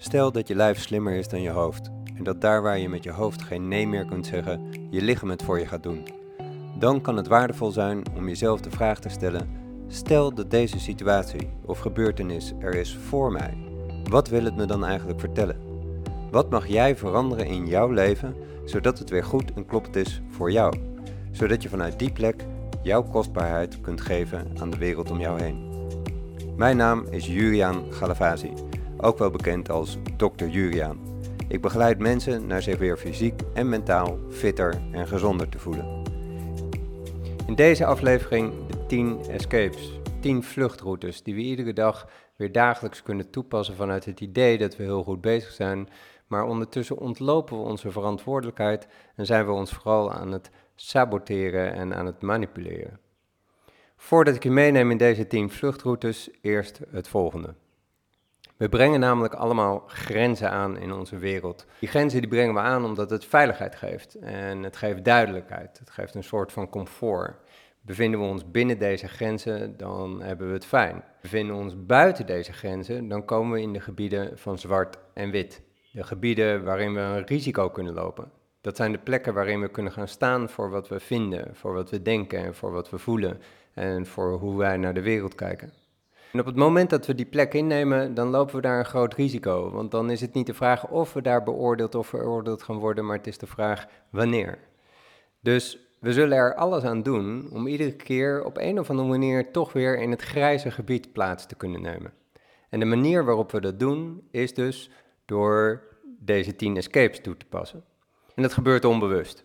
Stel dat je lijf slimmer is dan je hoofd en dat daar waar je met je hoofd geen nee meer kunt zeggen, je lichaam het voor je gaat doen. Dan kan het waardevol zijn om jezelf de vraag te stellen: stel dat deze situatie of gebeurtenis er is voor mij. Wat wil het me dan eigenlijk vertellen? Wat mag jij veranderen in jouw leven zodat het weer goed en kloppend is voor jou? Zodat je vanuit die plek jouw kostbaarheid kunt geven aan de wereld om jou heen. Mijn naam is Juriaan Galavasi, ook wel bekend als Dr. Juriaan. Ik begeleid mensen naar zich weer fysiek en mentaal fitter en gezonder te voelen. In deze aflevering de 10 escapes, 10 vluchtroutes die we iedere dag weer dagelijks kunnen toepassen vanuit het idee dat we heel goed bezig zijn, maar ondertussen ontlopen we onze verantwoordelijkheid en zijn we ons vooral aan het saboteren en aan het manipuleren. Voordat ik je meeneem in deze 10 vluchtroutes, eerst het volgende. We brengen namelijk allemaal grenzen aan in onze wereld. Die grenzen die brengen we aan omdat het veiligheid geeft en het geeft duidelijkheid. Het geeft een soort van comfort. Bevinden we ons binnen deze grenzen, dan hebben we het fijn. Bevinden we ons buiten deze grenzen, dan komen we in de gebieden van zwart en wit. De gebieden waarin we een risico kunnen lopen. Dat zijn de plekken waarin we kunnen gaan staan voor wat we vinden, voor wat we denken en voor wat we voelen en voor hoe wij naar de wereld kijken. En op het moment dat we die plek innemen, dan lopen we daar een groot risico. Want dan is het niet de vraag of we daar beoordeeld of veroordeeld gaan worden, maar het is de vraag wanneer. Dus we zullen er alles aan doen om iedere keer op een of andere manier toch weer in het grijze gebied plaats te kunnen nemen. En de manier waarop we dat doen is dus door deze 10 escapes toe te passen. En dat gebeurt onbewust.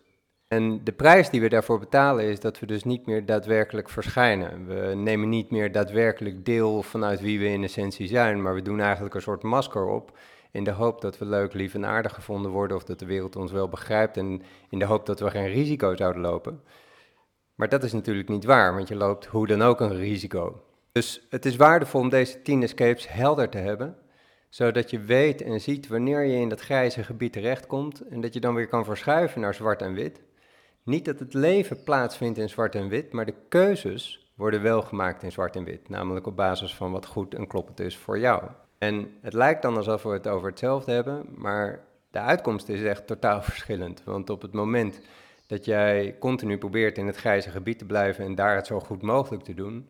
En de prijs die we daarvoor betalen is dat we dus niet meer daadwerkelijk verschijnen. We nemen niet meer daadwerkelijk deel vanuit wie we in essentie zijn, maar we doen eigenlijk een soort masker op in de hoop dat we leuk, lief en aardig gevonden worden of dat de wereld ons wel begrijpt en in de hoop dat we geen risico zouden lopen. Maar dat is natuurlijk niet waar, want je loopt hoe dan ook een risico. Dus het is waardevol om deze 10 escapes helder te hebben, zodat je weet en ziet wanneer je in dat grijze gebied terechtkomt en dat je dan weer kan verschuiven naar zwart en wit. Niet dat het leven plaatsvindt in zwart en wit, maar de keuzes worden wel gemaakt in zwart en wit, namelijk op basis van wat goed en kloppend is voor jou. En het lijkt dan alsof we het over hetzelfde hebben, maar de uitkomst is echt totaal verschillend. Want op het moment dat jij continu probeert in het grijze gebied te blijven en daar het zo goed mogelijk te doen,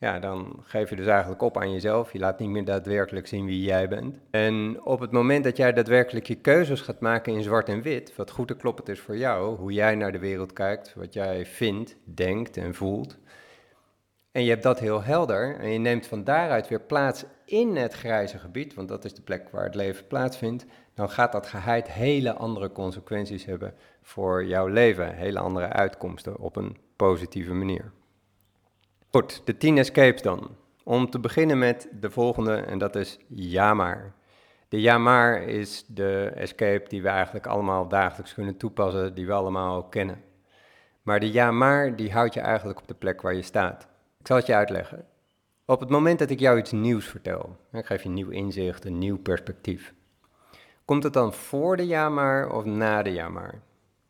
ja, dan geef je dus eigenlijk op aan jezelf. Je laat niet meer daadwerkelijk zien wie jij bent. En op het moment dat jij daadwerkelijk je keuzes gaat maken in zwart en wit, wat goed en kloppend is voor jou, hoe jij naar de wereld kijkt, wat jij vindt, denkt en voelt, en je hebt dat heel helder en je neemt van daaruit weer plaats in het grijze gebied, want dat is de plek waar het leven plaatsvindt, dan gaat dat geheid hele andere consequenties hebben voor jouw leven, hele andere uitkomsten op een positieve manier. Goed, de 10 escapes dan. Om te beginnen met de volgende en dat is ja maar. De ja maar is de escape die we eigenlijk allemaal dagelijks kunnen toepassen, die we allemaal kennen. Maar de ja maar die houdt je eigenlijk op de plek waar je staat. Ik zal het je uitleggen. Op het moment dat ik jou iets nieuws vertel, ik geef je nieuw inzicht, een nieuw perspectief. Komt het dan voor de ja maar of na de ja maar?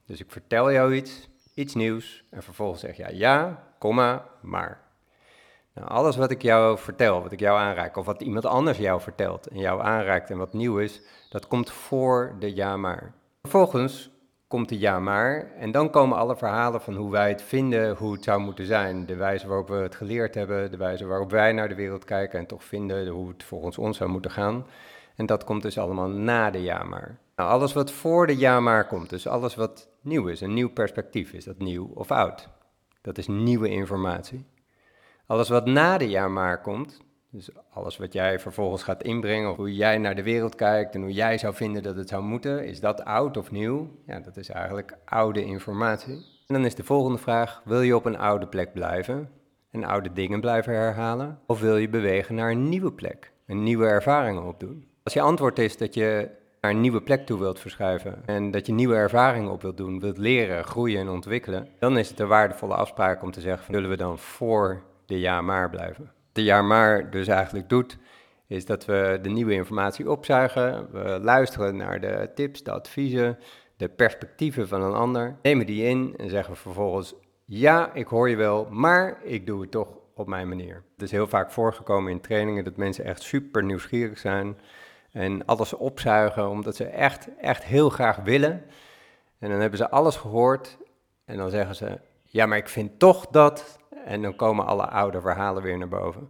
Dus ik vertel jou iets, iets nieuws, en vervolgens zeg je ja, komma, maar. Nou, alles wat ik jou vertel, wat ik jou aanraak, of wat iemand anders jou vertelt en jou aanraakt en wat nieuw is, dat komt voor de ja maar. Vervolgens komt de ja maar. En dan komen alle verhalen van hoe wij het vinden, hoe het zou moeten zijn. De wijze waarop we het geleerd hebben, de wijze waarop wij naar de wereld kijken en toch vinden hoe het volgens ons zou moeten gaan. En dat komt dus allemaal na de ja maar. Nou, alles wat voor de ja maar komt, dus alles wat nieuw is, een nieuw perspectief, is dat nieuw of oud? Dat is nieuwe informatie. Alles wat na de ja maar komt, dus alles wat jij vervolgens gaat inbrengen, hoe jij naar de wereld kijkt en hoe jij zou vinden dat het zou moeten, is dat oud of nieuw? Ja, dat is eigenlijk oude informatie. En dan is de volgende vraag, wil je op een oude plek blijven en oude dingen blijven herhalen? Of wil je bewegen naar een nieuwe plek, een nieuwe ervaringen opdoen? Als je antwoord is dat je naar een nieuwe plek toe wilt verschuiven en dat je nieuwe ervaringen op wilt doen, wilt leren, groeien en ontwikkelen, dan is het een waardevolle afspraak om te zeggen, zullen we dan voor de ja maar blijven? de jaar maar dus eigenlijk doet, is dat we de nieuwe informatie opzuigen. We luisteren naar de tips, de adviezen, de perspectieven van een ander. Nemen die in en zeggen vervolgens: Ja, ik hoor je wel, maar ik doe het toch op mijn manier. Het is heel vaak voorgekomen in trainingen dat mensen echt super nieuwsgierig zijn. en alles opzuigen omdat ze echt, echt heel graag willen. En dan hebben ze alles gehoord en dan zeggen ze, ja, maar ik vind toch dat. En dan komen alle oude verhalen weer naar boven.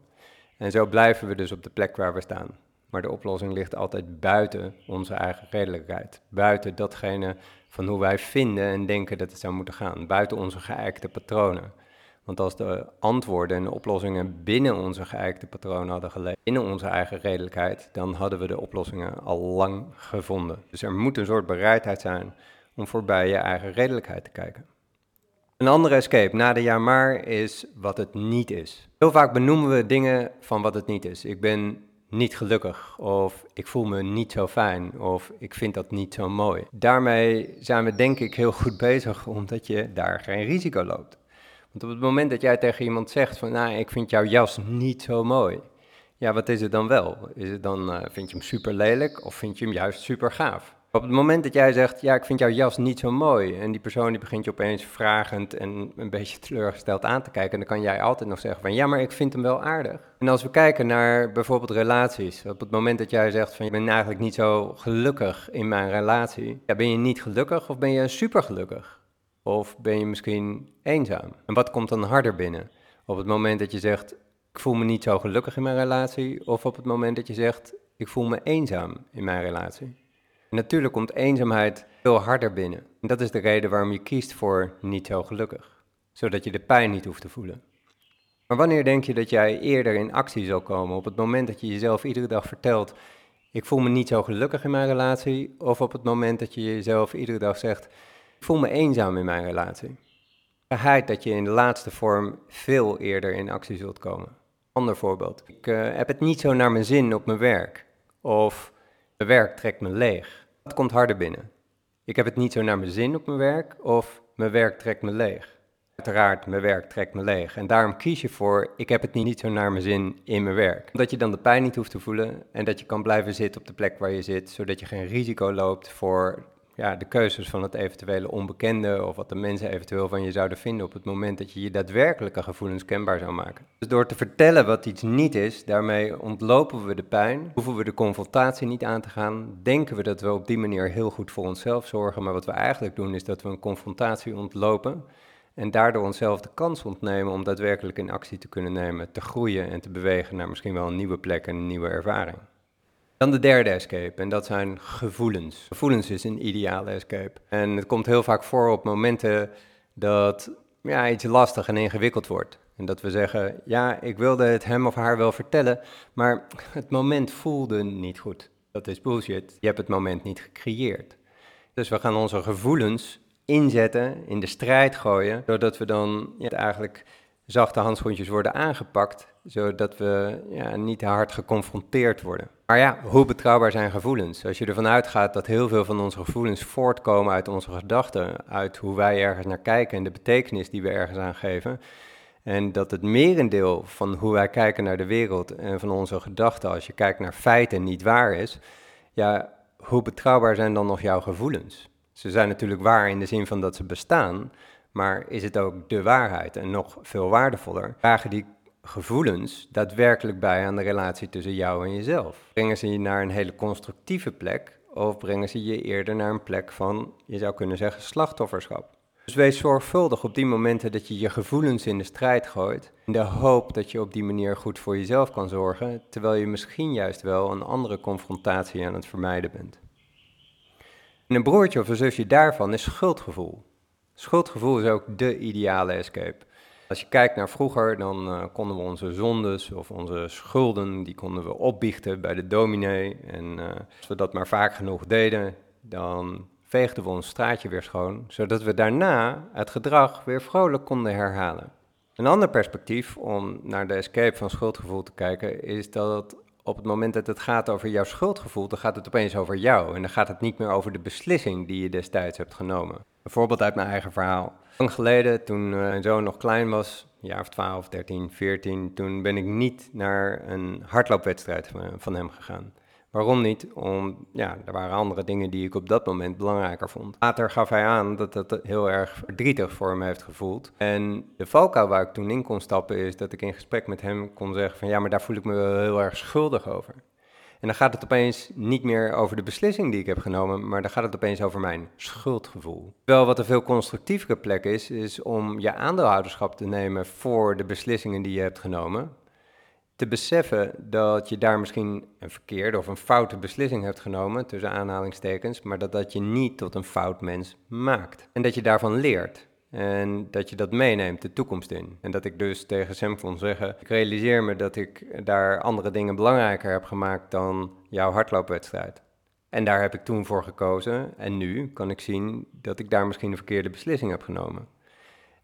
En zo blijven we dus op de plek waar we staan. Maar de oplossing ligt altijd buiten onze eigen redelijkheid. Buiten datgene van hoe wij vinden en denken dat het zou moeten gaan. Buiten onze geëikte patronen. Want als de antwoorden en de oplossingen binnen onze geëikte patronen hadden gelegen, binnen onze eigen redelijkheid, dan hadden we de oplossingen al lang gevonden. Dus er moet een soort bereidheid zijn om voorbij je eigen redelijkheid te kijken. Een andere escape na de jaar maar is wat het niet is. Heel vaak benoemen we dingen van wat het niet is. Ik ben niet gelukkig of ik voel me niet zo fijn of ik vind dat niet zo mooi. Daarmee zijn we denk ik heel goed bezig omdat je daar geen risico loopt. Want op het moment dat jij tegen iemand zegt van nou ik vind jouw jas niet zo mooi. Ja, wat is het dan wel? Is het dan, uh, vind je hem super lelijk of vind je hem juist super gaaf? Op het moment dat jij zegt, ja, ik vind jouw jas niet zo mooi, en die persoon die begint je opeens vragend en een beetje teleurgesteld aan te kijken, dan kan jij altijd nog zeggen van, ja, maar ik vind hem wel aardig. En als we kijken naar bijvoorbeeld relaties, op het moment dat jij zegt van, je bent eigenlijk niet zo gelukkig in mijn relatie, ja, ben je niet gelukkig of ben je super gelukkig? Of ben je misschien eenzaam? En wat komt dan harder binnen? Op het moment dat je zegt, ik voel me niet zo gelukkig in mijn relatie, of op het moment dat je zegt, ik voel me eenzaam in mijn relatie? Natuurlijk komt eenzaamheid veel harder binnen. En dat is de reden waarom je kiest voor niet zo gelukkig, zodat je de pijn niet hoeft te voelen. Maar wanneer denk je dat jij eerder in actie zal komen? Op het moment dat je jezelf iedere dag vertelt: Ik voel me niet zo gelukkig in mijn relatie, of op het moment dat je jezelf iedere dag zegt: Ik voel me eenzaam in mijn relatie. Geheid dat je in de laatste vorm veel eerder in actie zult komen. Ander voorbeeld. Ik uh, heb het niet zo naar mijn zin op mijn werk. Of mijn werk trekt me leeg. Wat komt harder binnen? Ik heb het niet zo naar mijn zin op mijn werk of mijn werk trekt me leeg. Uiteraard, mijn werk trekt me leeg. En daarom kies je voor, ik heb het niet zo naar mijn zin in mijn werk. Omdat je dan de pijn niet hoeft te voelen en dat je kan blijven zitten op de plek waar je zit, zodat je geen risico loopt voor ja, de keuzes van het eventuele onbekende of wat de mensen eventueel van je zouden vinden op het moment dat je je daadwerkelijke gevoelens kenbaar zou maken. Dus door te vertellen wat iets niet is, daarmee ontlopen we de pijn, hoeven we de confrontatie niet aan te gaan, denken we dat we op die manier heel goed voor onszelf zorgen, maar wat we eigenlijk doen is dat we een confrontatie ontlopen en daardoor onszelf de kans ontnemen om daadwerkelijk in actie te kunnen nemen, te groeien en te bewegen naar misschien wel een nieuwe plek en een nieuwe ervaring. Dan de derde escape, en dat zijn gevoelens. Gevoelens is een ideale escape. En het komt heel vaak voor op momenten dat ja, iets lastig en ingewikkeld wordt. En dat we zeggen, ja, ik wilde het hem of haar wel vertellen, maar het moment voelde niet goed. Dat is bullshit. Je hebt het moment niet gecreëerd. Dus we gaan onze gevoelens inzetten, in de strijd gooien, zodat we dan eigenlijk zachte handschoentjes worden aangepakt, zodat we ja, niet hard geconfronteerd worden. Maar ja, hoe betrouwbaar zijn gevoelens? Als je ervan uitgaat dat heel veel van onze gevoelens voortkomen uit onze gedachten, uit hoe wij ergens naar kijken en de betekenis die we ergens aan geven, en dat het merendeel van hoe wij kijken naar de wereld en van onze gedachten, als je kijkt naar feiten, niet waar is, ja, hoe betrouwbaar zijn dan nog jouw gevoelens? Ze zijn natuurlijk waar in de zin van dat ze bestaan, maar is het ook de waarheid en nog veel waardevoller? Dragen die gevoelens daadwerkelijk bij aan de relatie tussen jou en jezelf? Brengen ze je naar een hele constructieve plek of brengen ze je eerder naar een plek van, je zou kunnen zeggen, slachtofferschap? Dus wees zorgvuldig op die momenten dat je je gevoelens in de strijd gooit, in de hoop dat je op die manier goed voor jezelf kan zorgen, terwijl je misschien juist wel een andere confrontatie aan het vermijden bent. En een broertje of een zusje daarvan is schuldgevoel. Schuldgevoel is ook de ideale escape. Als je kijkt naar vroeger, dan uh, konden we onze zondes of onze schulden, die konden we opbiechten bij de dominee. En uh, als we dat maar vaak genoeg deden, dan veegden we ons straatje weer schoon, zodat we daarna het gedrag weer vrolijk konden herhalen. Een ander perspectief om naar de escape van schuldgevoel te kijken, is dat op het moment dat het gaat over jouw schuldgevoel, dan gaat het opeens over jou. En dan gaat het niet meer over de beslissing die je destijds hebt genomen. Een voorbeeld uit mijn eigen verhaal. Lang geleden, toen uh, mijn zoon nog klein was, een jaar of 12, 13, 14, toen ben ik niet naar een hardloopwedstrijd van hem gegaan. Waarom niet? Om, ja, er waren andere dingen die ik op dat moment belangrijker vond. Later gaf hij aan dat het heel erg verdrietig voor hem heeft gevoeld. En de valkuil waar ik toen in kon stappen is dat ik in gesprek met hem kon zeggen van ja, maar daar voel ik me wel heel erg schuldig over. En dan gaat het opeens niet meer over de beslissing die ik heb genomen, maar dan gaat het opeens over mijn schuldgevoel. Wel wat een veel constructievere plek is, is om je aandeelhouderschap te nemen voor de beslissingen die je hebt genomen. Te beseffen dat je daar misschien een verkeerde of een foute beslissing hebt genomen, tussen aanhalingstekens, maar dat dat je niet tot een fout mens maakt. En dat je daarvan leert. En dat je dat meeneemt de toekomst in. En dat ik dus tegen Sam kon zeggen: Ik realiseer me dat ik daar andere dingen belangrijker heb gemaakt dan jouw hardloopwedstrijd. En daar heb ik toen voor gekozen. En nu kan ik zien dat ik daar misschien een verkeerde beslissing heb genomen.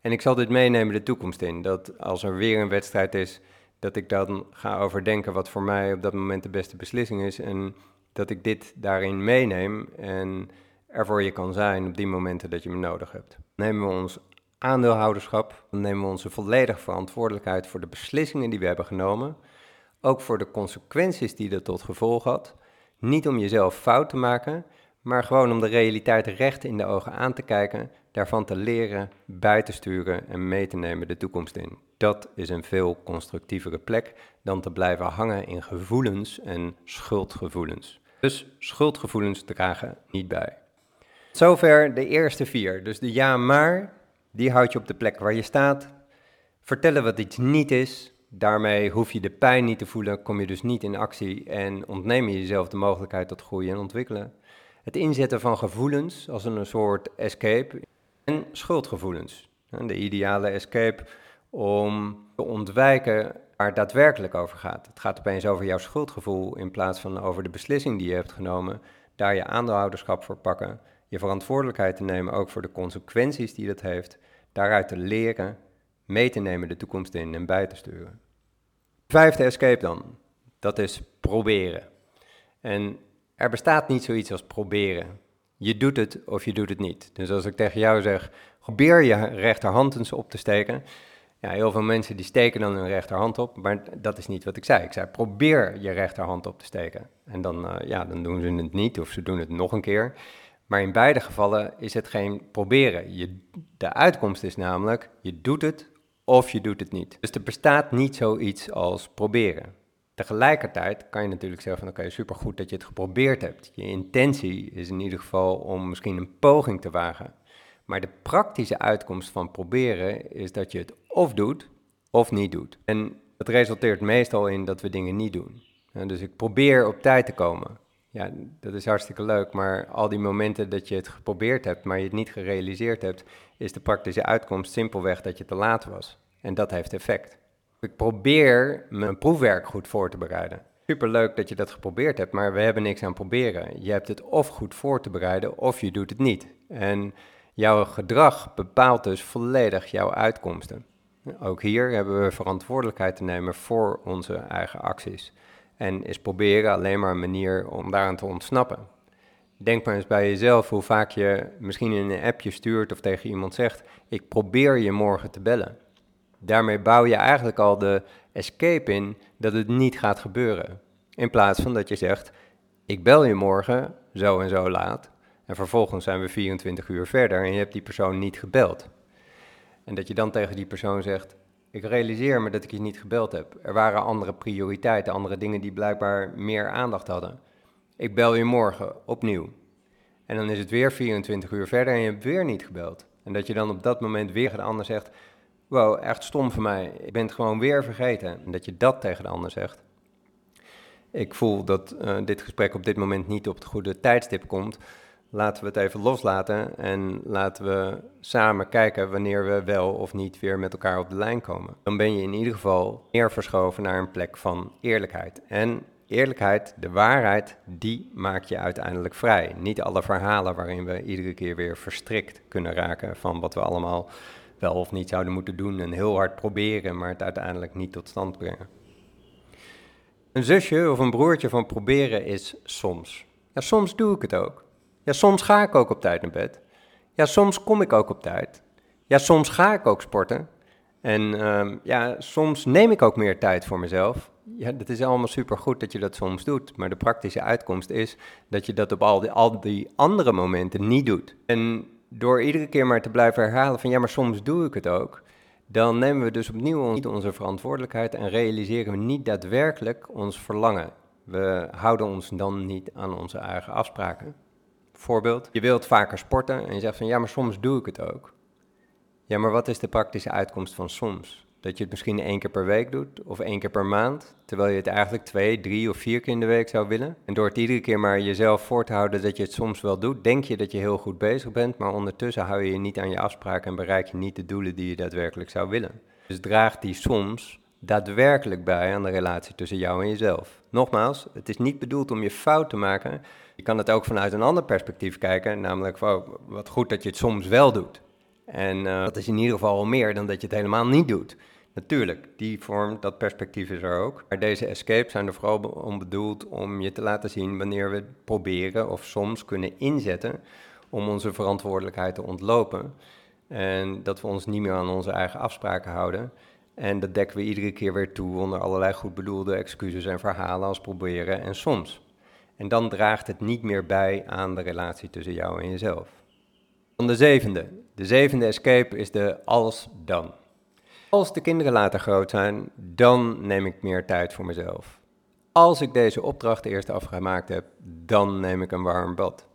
En ik zal dit meenemen de toekomst in. Dat als er weer een wedstrijd is, dat ik dan ga overdenken wat voor mij op dat moment de beste beslissing is. En dat ik dit daarin meeneem en er voor je kan zijn op die momenten dat je me nodig hebt. Nemen we ons aandeelhouderschap, nemen we onze volledige verantwoordelijkheid voor de beslissingen die we hebben genomen, ook voor de consequenties die dat tot gevolg had. Niet om jezelf fout te maken, maar gewoon om de realiteit recht in de ogen aan te kijken, daarvan te leren, bij te sturen en mee te nemen de toekomst in. Dat is een veel constructievere plek dan te blijven hangen in gevoelens en schuldgevoelens. Dus schuldgevoelens dragen niet bij. Zover de eerste vier. Dus de ja maar, die houd je op de plek waar je staat. Vertellen wat iets niet is. Daarmee hoef je de pijn niet te voelen, kom je dus niet in actie en ontneem je jezelf de mogelijkheid tot groeien en ontwikkelen. Het inzetten van gevoelens als een soort escape en schuldgevoelens. De ideale escape om te ontwijken waar het daadwerkelijk over gaat. Het gaat opeens over jouw schuldgevoel in plaats van over de beslissing die je hebt genomen. Daar je aandeelhouderschap voor pakken je verantwoordelijkheid te nemen ook voor de consequenties die dat heeft, daaruit te leren, mee te nemen de toekomst in en bij te sturen. Vijfde escape dan, dat is proberen. En er bestaat niet zoiets als proberen. Je doet het of je doet het niet. Dus als ik tegen jou zeg, probeer je rechterhand eens op te steken. Ja, heel veel mensen die steken dan hun rechterhand op, maar dat is niet wat ik zei. Ik zei, probeer je rechterhand op te steken. En dan, uh, ja, dan doen ze het niet of ze doen het nog een keer. Maar in beide gevallen is het geen proberen. Je, de uitkomst is namelijk, je doet het of je doet het niet. Dus er bestaat niet zoiets als proberen. Tegelijkertijd kan je natuurlijk zeggen van oké, okay, supergoed dat je het geprobeerd hebt. Je intentie is in ieder geval om misschien een poging te wagen. Maar de praktische uitkomst van proberen is dat je het of doet of niet doet. En dat resulteert meestal in dat we dingen niet doen. dus ik probeer op tijd te komen. Ja, dat is hartstikke leuk, maar al die momenten dat je het geprobeerd hebt, maar je het niet gerealiseerd hebt, is de praktische uitkomst simpelweg dat je te laat was. En dat heeft effect. Ik probeer mijn proefwerk goed voor te bereiden. Superleuk dat je dat geprobeerd hebt, maar we hebben niks aan proberen. Je hebt het of goed voor te bereiden, of je doet het niet. En jouw gedrag bepaalt dus volledig jouw uitkomsten. Ook hier hebben we verantwoordelijkheid te nemen voor onze eigen acties. En is proberen alleen maar een manier om daaraan te ontsnappen. Denk maar eens bij jezelf hoe vaak je misschien in een appje stuurt of tegen iemand zegt: Ik probeer je morgen te bellen. Daarmee bouw je eigenlijk al de escape in dat het niet gaat gebeuren. In plaats van dat je zegt: Ik bel je morgen zo en zo laat. En vervolgens zijn we 24 uur verder en je hebt die persoon niet gebeld. En dat je dan tegen die persoon zegt: ik realiseer me dat ik je niet gebeld heb. Er waren andere prioriteiten, andere dingen die blijkbaar meer aandacht hadden. Ik bel je morgen opnieuw. En dan is het weer 24 uur verder en je hebt weer niet gebeld. En dat je dan op dat moment weer de ander zegt: Wow, echt stom voor mij. Ik ben het gewoon weer vergeten. En dat je dat tegen de ander zegt. Ik voel dat uh, dit gesprek op dit moment niet op het goede tijdstip komt laten we het even loslaten en laten we samen kijken wanneer we wel of niet weer met elkaar op de lijn komen. Dan ben je in ieder geval meer verschoven naar een plek van eerlijkheid. En eerlijkheid, de waarheid, die maak je uiteindelijk vrij. Niet alle verhalen waarin we iedere keer weer verstrikt kunnen raken van wat we allemaal wel of niet zouden moeten doen en heel hard proberen, maar het uiteindelijk niet tot stand brengen. Een zusje of een broertje van proberen is soms. Ja, soms doe ik het ook. Ja, soms ga ik ook op tijd naar bed. Ja, soms kom ik ook op tijd. Ja, soms ga ik ook sporten. En um, ja, soms neem ik ook meer tijd voor mezelf. Ja, dat is allemaal supergoed dat je dat soms doet. Maar de praktische uitkomst is dat je dat op al die, al die andere momenten niet doet. En door iedere keer maar te blijven herhalen van ja, maar soms doe ik het ook. Dan nemen we dus opnieuw niet onze verantwoordelijkheid en realiseren we niet daadwerkelijk ons verlangen. We houden ons dan niet aan onze eigen afspraken. Voorbeeld, je wilt vaker sporten en je zegt van ja, maar soms doe ik het ook. Ja, maar wat is de praktische uitkomst van soms? Dat je het misschien één keer per week doet of één keer per maand, terwijl je het eigenlijk twee, drie of vier keer in de week zou willen. En door het iedere keer maar jezelf voor te houden dat je het soms wel doet, denk je dat je heel goed bezig bent, maar ondertussen hou je je niet aan je afspraken en bereik je niet de doelen die je daadwerkelijk zou willen. Dus draagt die soms daadwerkelijk bij aan de relatie tussen jou en jezelf. Nogmaals, het is niet bedoeld om je fout te maken. Je kan het ook vanuit een ander perspectief kijken, namelijk van wat goed dat je het soms wel doet. En uh, dat is in ieder geval al meer dan dat je het helemaal niet doet. Natuurlijk, die vorm, dat perspectief is er ook. Maar deze escapes zijn er vooral om bedoeld om je te laten zien wanneer we proberen of soms kunnen inzetten om onze verantwoordelijkheid te ontlopen. En dat we ons niet meer aan onze eigen afspraken houden. En dat dekken we iedere keer weer toe onder allerlei goed bedoelde excuses en verhalen als proberen en soms. En dan draagt het niet meer bij aan de relatie tussen jou en jezelf. Dan de zevende. De zevende escape is de als dan. Als de kinderen later groot zijn, dan neem ik meer tijd voor mezelf. Als ik deze opdracht eerst afgemaakt heb, dan neem ik een warm bad.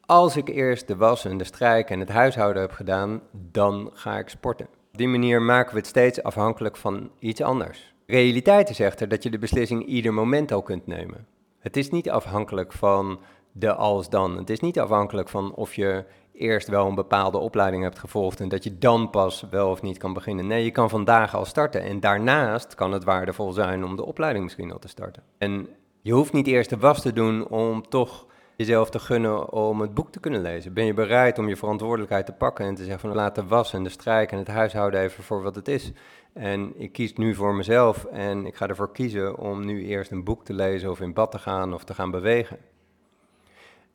Als ik eerst de was en de strijk en het huishouden heb gedaan, dan ga ik sporten. Op die manier maken we het steeds afhankelijk van iets anders. Realiteit is echter dat je de beslissing ieder moment al kunt nemen. Het is niet afhankelijk van de als dan. Het is niet afhankelijk van of je eerst wel een bepaalde opleiding hebt gevolgd en dat je dan pas wel of niet kan beginnen. Nee, je kan vandaag al starten en daarnaast kan het waardevol zijn om de opleiding misschien al te starten. En je hoeft niet eerst de was te doen om toch jezelf te gunnen om het boek te kunnen lezen. Ben je bereid om je verantwoordelijkheid te pakken en te zeggen van laat de de strijk en het huishouden even voor wat het is. En ik kies nu voor mezelf en ik ga ervoor kiezen om nu eerst een boek te lezen of in bad te gaan of te gaan bewegen.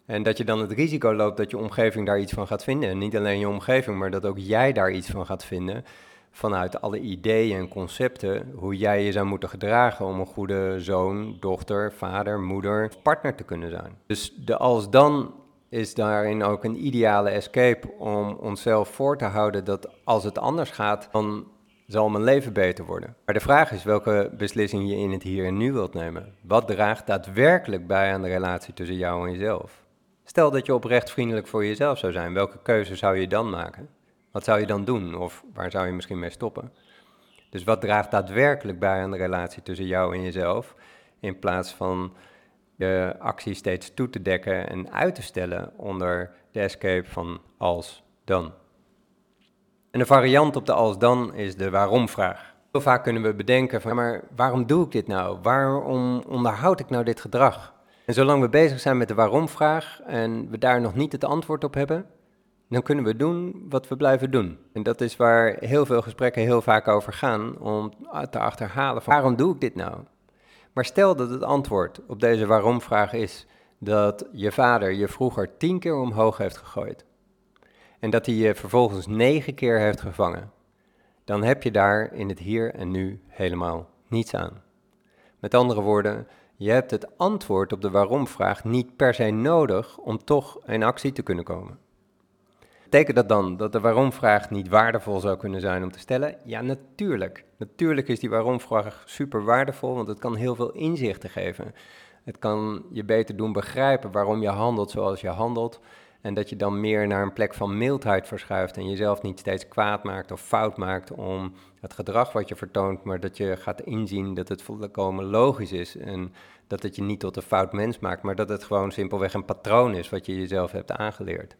En dat je dan het risico loopt dat je omgeving daar iets van gaat vinden. En niet alleen je omgeving, maar dat ook jij daar iets van gaat vinden. Vanuit alle ideeën en concepten, hoe jij je zou moeten gedragen om een goede zoon, dochter, vader, moeder, partner te kunnen zijn. Dus de als dan is daarin ook een ideale escape om onszelf voor te houden dat als het anders gaat, dan zal mijn leven beter worden. Maar de vraag is welke beslissing je in het hier en nu wilt nemen. Wat draagt daadwerkelijk bij aan de relatie tussen jou en jezelf? Stel dat je oprecht vriendelijk voor jezelf zou zijn, welke keuze zou je dan maken? Wat zou je dan doen? Of waar zou je misschien mee stoppen? Dus wat draagt daadwerkelijk bij aan de relatie tussen jou en jezelf, in plaats van je actie steeds toe te dekken en uit te stellen onder de escape van als dan. En de variant op de als dan is de waarom-vraag. Heel vaak kunnen we bedenken van, maar waarom doe ik dit nou? Waarom onderhoud ik nou dit gedrag? En zolang we bezig zijn met de waarom-vraag en we daar nog niet het antwoord op hebben, dan kunnen we doen wat we blijven doen. En dat is waar heel veel gesprekken heel vaak over gaan, om te achterhalen van waarom doe ik dit nou? Maar stel dat het antwoord op deze waarom-vraag is dat je vader je vroeger tien keer omhoog heeft gegooid en dat hij je vervolgens negen keer heeft gevangen, dan heb je daar in het hier en nu helemaal niets aan. Met andere woorden, je hebt het antwoord op de waarom-vraag niet per se nodig om toch in actie te kunnen komen. Betekent dat dan dat de waarom-vraag niet waardevol zou kunnen zijn om te stellen? Ja, natuurlijk. Natuurlijk is die waarom-vraag super waardevol, want het kan heel veel inzichten geven. Het kan je beter doen begrijpen waarom je handelt zoals je handelt. En dat je dan meer naar een plek van mildheid verschuift en jezelf niet steeds kwaad maakt of fout maakt om het gedrag wat je vertoont, maar dat je gaat inzien dat het volkomen logisch is en dat het je niet tot een fout mens maakt, maar dat het gewoon simpelweg een patroon is wat je jezelf hebt aangeleerd.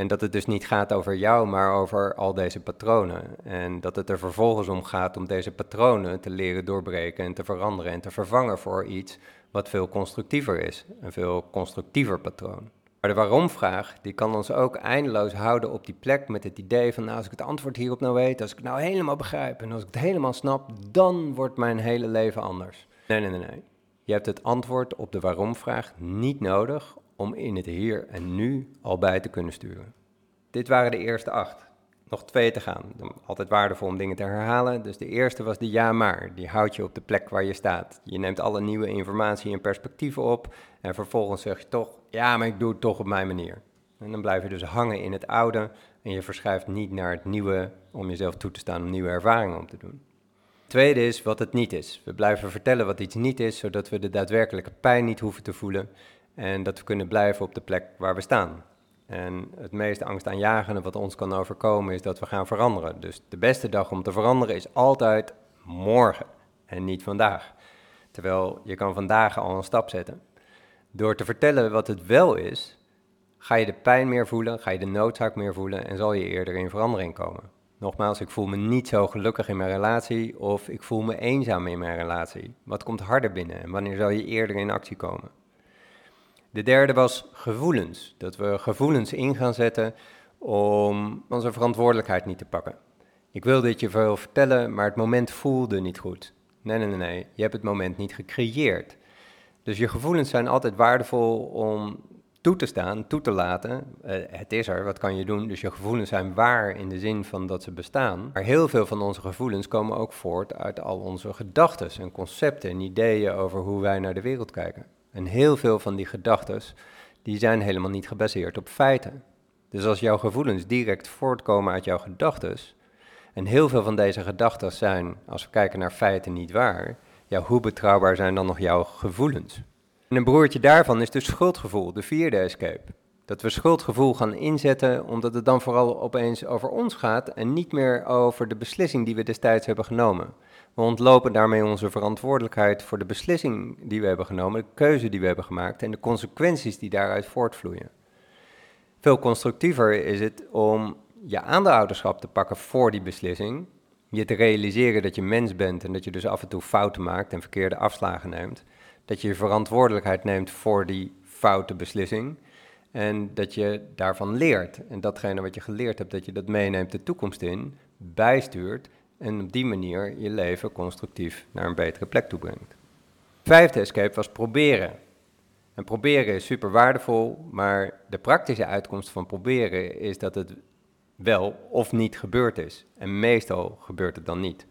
En dat het dus niet gaat over jou, maar over al deze patronen. En dat het er vervolgens om gaat om deze patronen te leren doorbreken en te veranderen en te vervangen voor iets wat veel constructiever is. Een veel constructiever patroon. Maar de waarom-vraag, die kan ons ook eindeloos houden op die plek met het idee van, nou, als ik het antwoord hierop nou weet, als ik het nou helemaal begrijp en als ik het helemaal snap, dan wordt mijn hele leven anders. Nee, nee, nee, nee. Je hebt het antwoord op de waarom-vraag niet nodig om in het hier en nu al bij te kunnen sturen. Dit waren de eerste acht. Nog twee te gaan. Altijd waardevol om dingen te herhalen. Dus de eerste was de ja maar. Die houdt je op de plek waar je staat. Je neemt alle nieuwe informatie en perspectieven op. En vervolgens zeg je toch, ja, maar ik doe het toch op mijn manier. En dan blijf je dus hangen in het oude. En je verschuift niet naar het nieuwe om jezelf toe te staan om nieuwe ervaringen op te doen. Tweede is wat het niet is. We blijven vertellen wat iets niet is, zodat we de daadwerkelijke pijn niet hoeven te voelen en dat we kunnen blijven op de plek waar we staan. En het meest angstaanjagende wat ons kan overkomen is dat we gaan veranderen. Dus de beste dag om te veranderen is altijd morgen en niet vandaag. Terwijl je kan vandaag al een stap zetten. Door te vertellen wat het wel is, ga je de pijn meer voelen, ga je de noodzaak meer voelen en zal je eerder in verandering komen. Nogmaals, ik voel me niet zo gelukkig in mijn relatie of ik voel me eenzaam in mijn relatie. Wat komt harder binnen en wanneer zal je eerder in actie komen? De derde was gevoelens. Dat we gevoelens in gaan zetten om onze verantwoordelijkheid niet te pakken. Ik wil dit je veel vertellen, maar het moment voelde niet goed. Nee, nee, nee, nee. Je hebt het moment niet gecreëerd. Dus je gevoelens zijn altijd waardevol om toe te staan, toe te laten. Uh, het is er, wat kan je doen? Dus je gevoelens zijn waar in de zin van dat ze bestaan. Maar heel veel van onze gevoelens komen ook voort uit al onze gedachten en concepten en ideeën over hoe wij naar de wereld kijken. En heel veel van die gedachten, die zijn helemaal niet gebaseerd op feiten. Dus als jouw gevoelens direct voortkomen uit jouw gedachten, en heel veel van deze gedachten zijn, als we kijken naar feiten, niet waar, ja, hoe betrouwbaar zijn dan nog jouw gevoelens? En een broertje daarvan is dus schuldgevoel, de vierde escape. Dat we schuldgevoel gaan inzetten omdat het dan vooral opeens over ons gaat en niet meer over de beslissing die we destijds hebben genomen. We ontlopen daarmee onze verantwoordelijkheid voor de beslissing die we hebben genomen, de keuze die we hebben gemaakt en de consequenties die daaruit voortvloeien. Veel constructiever is het om je aandeelhouderschap te pakken voor die beslissing, je te realiseren dat je mens bent en dat je dus af en toe fouten maakt en verkeerde afslagen neemt, dat je je verantwoordelijkheid neemt voor die foute beslissing en dat je daarvan leert. En datgene wat je geleerd hebt, dat je dat meeneemt de toekomst in, bijstuurt en op die manier je leven constructief naar een betere plek toe brengt. Vijfde escape was proberen. En proberen is super waardevol, maar de praktische uitkomst van proberen is dat het wel of niet gebeurd is. En meestal gebeurt het dan niet.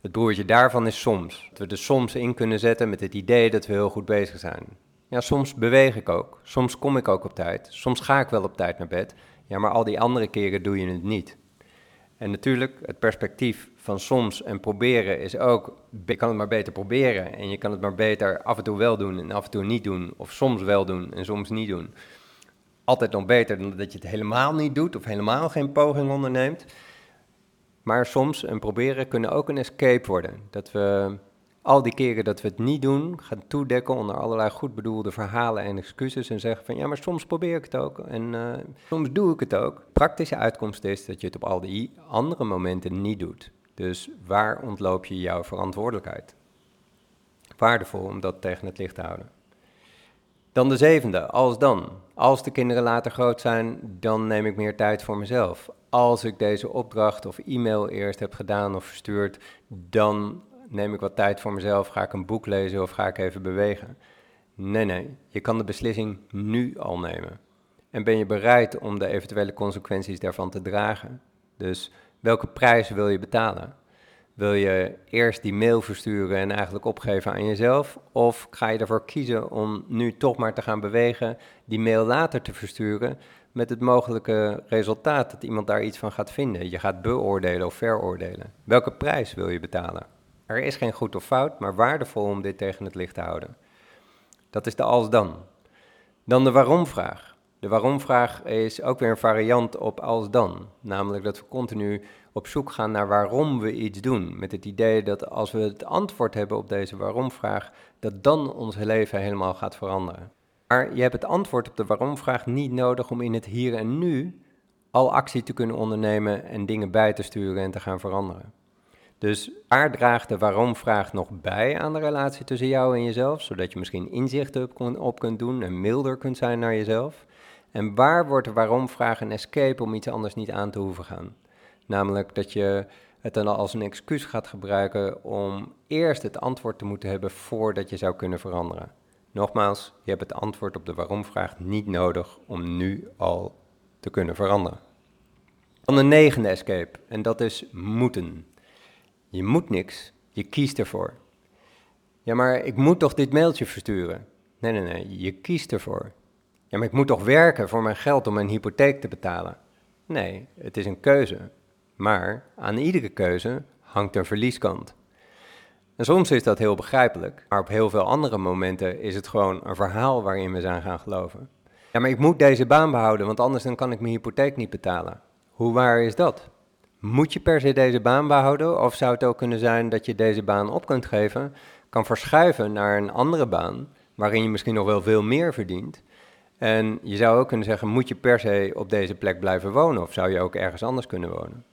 Het broertje daarvan is soms. Dat we er soms in kunnen zetten met het idee dat we heel goed bezig zijn. Ja, soms beweeg ik ook. Soms kom ik ook op tijd. Soms ga ik wel op tijd naar bed. Ja, maar al die andere keren doe je het niet. En natuurlijk, het perspectief van soms en proberen is ook, je kan het maar beter proberen en je kan het maar beter af en toe wel doen en af en toe niet doen, of soms wel doen en soms niet doen. Altijd nog beter dan dat je het helemaal niet doet of helemaal geen poging onderneemt. Maar soms en proberen kunnen ook een escape worden. Dat we al die keren dat we het niet doen, gaan toedekken onder allerlei goed bedoelde verhalen en excuses en zeggen van ja, maar soms probeer ik het ook en uh, soms doe ik het ook. Praktische uitkomst is dat je het op al die andere momenten niet doet. Dus waar ontloop je jouw verantwoordelijkheid? Waardevol om dat tegen het licht te houden. Dan de zevende, als dan. Als de kinderen later groot zijn, dan neem ik meer tijd voor mezelf. Als ik deze opdracht of e-mail eerst heb gedaan of verstuurd, dan neem ik wat tijd voor mezelf, ga ik een boek lezen of ga ik even bewegen. Nee, nee, je kan de beslissing nu al nemen. En ben je bereid om de eventuele consequenties daarvan te dragen? Dus welke prijs wil je betalen? Wil je eerst die mail versturen en eigenlijk opgeven aan jezelf? Of ga je ervoor kiezen om nu toch maar te gaan bewegen, die mail later te versturen, met het mogelijke resultaat dat iemand daar iets van gaat vinden? Je gaat beoordelen of veroordelen. Welke prijs wil je betalen? Er is geen goed of fout, maar waardevol om dit tegen het licht te houden. Dat is de als dan. Dan de waarom-vraag. De waarom-vraag is ook weer een variant op als dan. Namelijk dat we continu op zoek gaan naar waarom we iets doen. Met het idee dat als we het antwoord hebben op deze waarom-vraag, dat dan ons leven helemaal gaat veranderen. Maar je hebt het antwoord op de waarom-vraag niet nodig om in het hier en nu al actie te kunnen ondernemen en dingen bij te sturen en te gaan veranderen. Dus waar draagt de waarom-vraag nog bij aan de relatie tussen jou en jezelf, zodat je misschien inzichten op, kunt doen en milder kunt zijn naar jezelf? En waar wordt de waarom-vraag een escape om iets anders niet aan te hoeven gaan? Namelijk dat je het dan als een excuus gaat gebruiken om eerst het antwoord te moeten hebben voordat je zou kunnen veranderen. Nogmaals, je hebt het antwoord op de waarom-vraag niet nodig om nu al te kunnen veranderen. Dan de negende escape, en dat is moeten. Je moet niks, je kiest ervoor. Ja, maar ik moet toch dit mailtje versturen? Nee, nee, nee, je kiest ervoor. Ja, maar ik moet toch werken voor mijn geld om mijn hypotheek te betalen? Nee, het is een keuze. Maar aan iedere keuze hangt een verlieskant. En soms is dat heel begrijpelijk, maar op heel veel andere momenten is het gewoon een verhaal waarin we zijn gaan geloven. Ja, maar ik moet deze baan behouden, want anders dan kan ik mijn hypotheek niet betalen. Hoe waar is dat? Moet je per se deze baan behouden? Of zou het ook kunnen zijn dat je deze baan op kunt geven, kan verschuiven naar een andere baan, waarin je misschien nog wel veel meer verdient? En je zou ook kunnen zeggen, moet je per se op deze plek blijven wonen? Of zou je ook ergens anders kunnen wonen?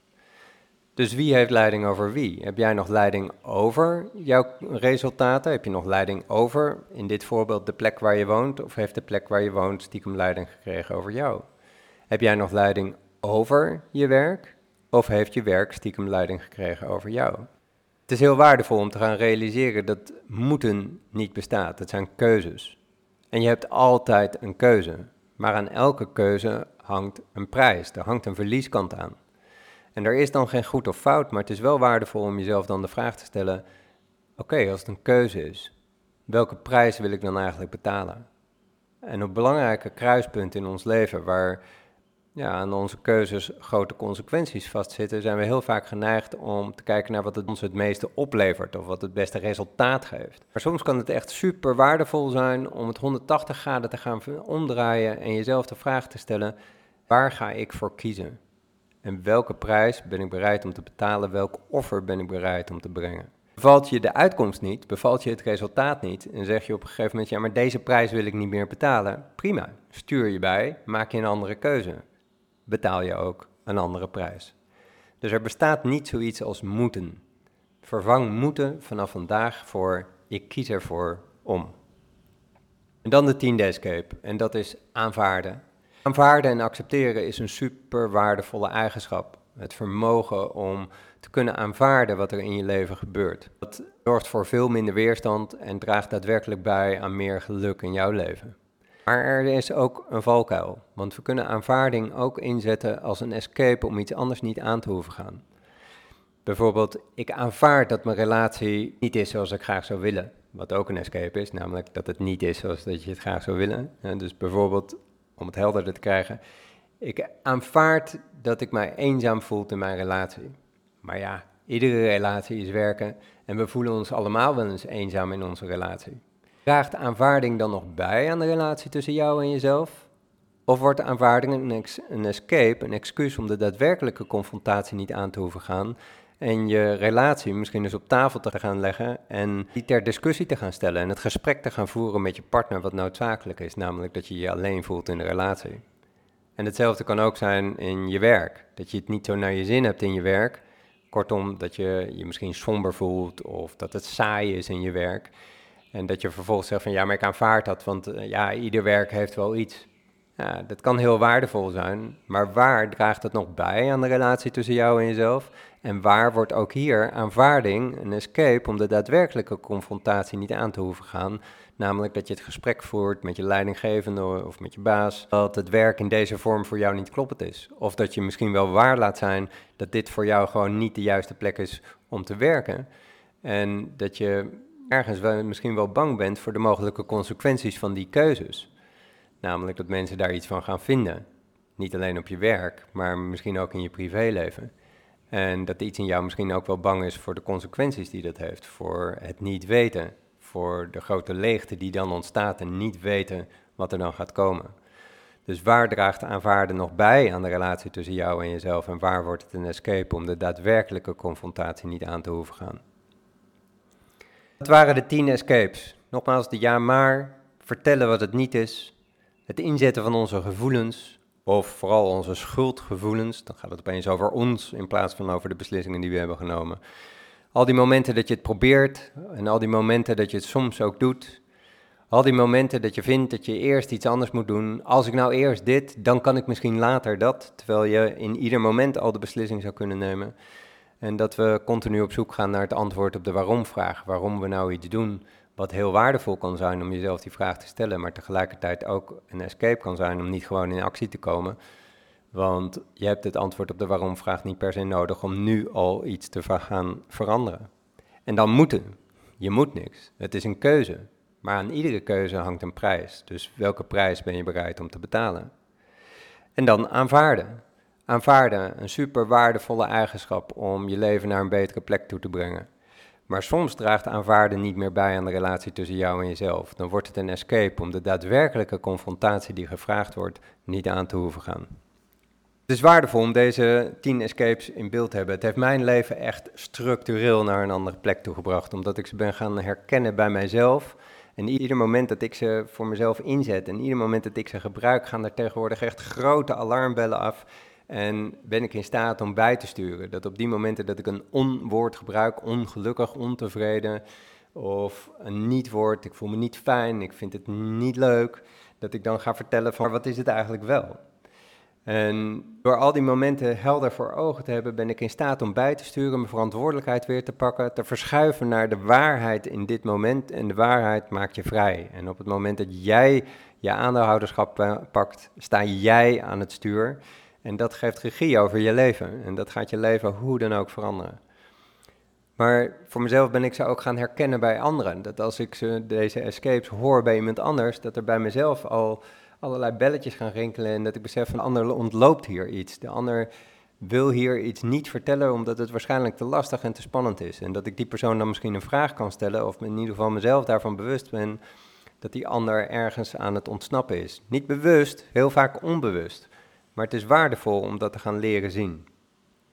Dus wie heeft leiding over wie? Heb jij nog leiding over jouw resultaten? Heb je nog leiding over, in dit voorbeeld, de plek waar je woont? Of heeft de plek waar je woont stiekem leiding gekregen over jou? Heb jij nog leiding over je werk? Of heeft je werk stiekem leiding gekregen over jou? Het is heel waardevol om te gaan realiseren dat moeten niet bestaat. Het zijn keuzes. En je hebt altijd een keuze. Maar aan elke keuze hangt een prijs. Er hangt een verlieskant aan. En er is dan geen goed of fout, maar het is wel waardevol om jezelf dan de vraag te stellen: oké, als het een keuze is, welke prijs wil ik dan eigenlijk betalen? En op belangrijke kruispunten in ons leven, waar ja, aan onze keuzes grote consequenties vastzitten, zijn we heel vaak geneigd om te kijken naar wat het ons het meeste oplevert of wat het beste resultaat geeft. Maar soms kan het echt super waardevol zijn om het 180 graden te gaan omdraaien en jezelf de vraag te stellen: waar ga ik voor kiezen? En welke prijs ben ik bereid om te betalen? Welk offer ben ik bereid om te brengen? Bevalt je de uitkomst niet, bevalt je het resultaat niet en zeg je op een gegeven moment, ja, maar deze prijs wil ik niet meer betalen. Prima, stuur je bij, maak je een andere keuze. Betaal je ook een andere prijs. Dus er bestaat niet zoiets als moeten. Vervang moeten vanaf vandaag voor ik kies ervoor om. En dan de tiende escape, en dat is aanvaarden. Aanvaarden en accepteren is een super waardevolle eigenschap. Het vermogen om te kunnen aanvaarden wat er in je leven gebeurt. Dat zorgt voor veel minder weerstand en draagt daadwerkelijk bij aan meer geluk in jouw leven. Maar er is ook een valkuil, want we kunnen aanvaarding ook inzetten als een escape om iets anders niet aan te hoeven gaan. Bijvoorbeeld, ik aanvaard dat mijn relatie niet is zoals ik graag zou willen. Wat ook een escape is, namelijk dat het niet is zoals dat je het graag zou willen. Dus bijvoorbeeld, om het helderder te krijgen. Ik aanvaard dat ik mij eenzaam voel in mijn relatie. Maar ja, iedere relatie is werken en we voelen ons allemaal wel eens eenzaam in onze relatie. Draagt aanvaarding dan nog bij aan de relatie tussen jou en jezelf? Of wordt de aanvaarding een, een escape, een excuus om de daadwerkelijke confrontatie niet aan te hoeven gaan en je relatie misschien eens op tafel te gaan leggen en die ter discussie te gaan stellen en het gesprek te gaan voeren met je partner wat noodzakelijk is, namelijk dat je je alleen voelt in de relatie. En hetzelfde kan ook zijn in je werk, dat je het niet zo naar je zin hebt in je werk, kortom dat je je misschien somber voelt of dat het saai is in je werk en dat je vervolgens zegt van ja, maar ik aanvaard dat, want eh, ja, ieder werk heeft wel iets. Ja, dat kan heel waardevol zijn, maar waar draagt het nog bij aan de relatie tussen jou en jezelf? En waar wordt ook hier aanvaarding een escape om de daadwerkelijke confrontatie niet aan te hoeven gaan? Namelijk dat je het gesprek voert met je leidinggevende of met je baas, dat het werk in deze vorm voor jou niet kloppend is. Of dat je misschien wel waar laat zijn dat dit voor jou gewoon niet de juiste plek is om te werken. En dat je ergens wel, misschien wel bang bent voor de mogelijke consequenties van die keuzes. Namelijk dat mensen daar iets van gaan vinden. Niet alleen op je werk, maar misschien ook in je privéleven. En dat iets in jou misschien ook wel bang is voor de consequenties die dat heeft. Voor het niet weten. Voor de grote leegte die dan ontstaat en niet weten wat er dan gaat komen. Dus waar draagt aanvaarden nog bij aan de relatie tussen jou en jezelf? En waar wordt het een escape om de daadwerkelijke confrontatie niet aan te hoeven gaan? Dat waren de tien escapes. Nogmaals, de ja maar, vertellen wat het niet is, het inzetten van onze gevoelens, of vooral onze schuldgevoelens, dan gaat het opeens over ons in plaats van over de beslissingen die we hebben genomen. Al die momenten dat je het probeert en al die momenten dat je het soms ook doet. Al die momenten dat je vindt dat je eerst iets anders moet doen. Als ik nou eerst dit, dan kan ik misschien later dat. Terwijl je in ieder moment al de beslissing zou kunnen nemen. En dat we continu op zoek gaan naar het antwoord op de waarom-vraag. Waarom we nou iets doen. Wat heel waardevol kan zijn om jezelf die vraag te stellen, maar tegelijkertijd ook een escape kan zijn om niet gewoon in actie te komen. Want je hebt het antwoord op de waarom-vraag niet per se nodig om nu al iets te gaan veranderen. En dan moeten. Je moet niks. Het is een keuze. Maar aan iedere keuze hangt een prijs. Dus welke prijs ben je bereid om te betalen? En dan aanvaarden. Aanvaarden, een super waardevolle eigenschap om je leven naar een betere plek toe te brengen. Maar soms draagt aanvaarden niet meer bij aan de relatie tussen jou en jezelf. Dan wordt het een escape om de daadwerkelijke confrontatie die gevraagd wordt niet aan te hoeven gaan. Het is waardevol om deze tien escapes in beeld te hebben. Het heeft mijn leven echt structureel naar een andere plek toe gebracht, omdat ik ze ben gaan herkennen bij mijzelf. En ieder moment dat ik ze voor mezelf inzet en ieder moment dat ik ze gebruik, gaan er tegenwoordig echt grote alarmbellen af. En ben ik in staat om bij te sturen. Dat op die momenten dat ik een onwoord gebruik, ongelukkig, ontevreden, of een niet-woord, ik voel me niet fijn, ik vind het niet leuk, dat ik dan ga vertellen van wat is het eigenlijk wel? En door al die momenten helder voor ogen te hebben, ben ik in staat om bij te sturen, mijn verantwoordelijkheid weer te pakken, te verschuiven naar de waarheid in dit moment. En de waarheid maakt je vrij. En op het moment dat jij je aandeelhouderschap eh, pakt, sta jij aan het stuur. En dat geeft regie over je leven. En dat gaat je leven hoe dan ook veranderen. Maar voor mezelf ben ik ze ook gaan herkennen bij anderen. Dat als ik ze, deze escapes hoor bij iemand anders, dat er bij mezelf al allerlei belletjes gaan rinkelen en dat ik besef van de ander ontloopt hier iets. De ander wil hier iets niet vertellen omdat het waarschijnlijk te lastig en te spannend is. En dat ik die persoon dan misschien een vraag kan stellen of in ieder geval mezelf daarvan bewust ben dat die ander ergens aan het ontsnappen is. Niet bewust, heel vaak onbewust. Maar het is waardevol om dat te gaan leren zien.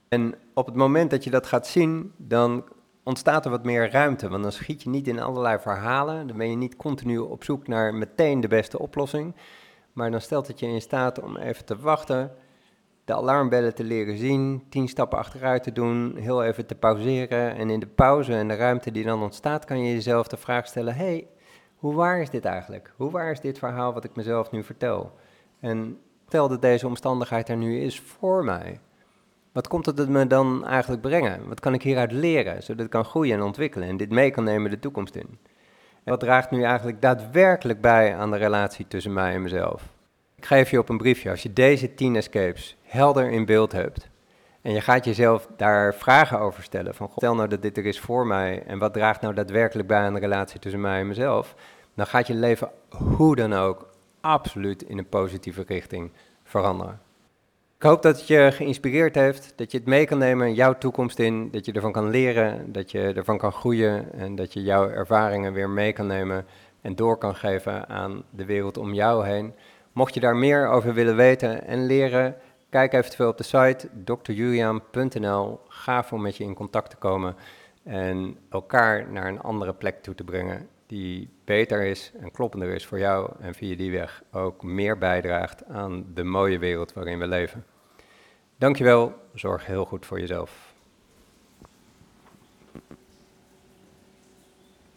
En op het moment dat je dat gaat zien, dan ontstaat er wat meer ruimte. Want dan schiet je niet in allerlei verhalen. Dan ben je niet continu op zoek naar meteen de beste oplossing. Maar dan stelt het je in staat om even te wachten, de alarmbellen te leren zien, tien stappen achteruit te doen, heel even te pauzeren. En in de pauze en de ruimte die dan ontstaat, kan je jezelf de vraag stellen: hey, hoe waar is dit eigenlijk? Hoe waar is dit verhaal wat ik mezelf nu vertel? En stel dat deze omstandigheid er nu is voor mij. Wat komt het me dan eigenlijk brengen? Wat kan ik hieruit leren, zodat ik kan groeien en ontwikkelen en dit mee kan nemen de toekomst in? wat draagt nu eigenlijk daadwerkelijk bij aan de relatie tussen mij en mezelf? Ik geef je op een briefje, als je deze 10 escapes helder in beeld hebt en je gaat jezelf daar vragen over stellen, van stel nou dat dit er is voor mij en wat draagt nou daadwerkelijk bij aan de relatie tussen mij en mezelf, dan gaat je leven hoe dan ook absoluut in een positieve richting veranderen. Ik hoop dat het je geïnspireerd heeft, dat je het mee kan nemen jouw toekomst in, dat je ervan kan leren, dat je ervan kan groeien en dat je jouw ervaringen weer mee kan nemen en door kan geven aan de wereld om jou heen. Mocht je daar meer over willen weten en leren, kijk eventueel op de site drjulian.nl. Gaaf om met je in contact te komen en elkaar naar een andere plek toe te brengen die beter is en kloppender is voor jou en via die weg ook meer bijdraagt aan de mooie wereld waarin we leven. Dankjewel, zorg heel goed voor jezelf.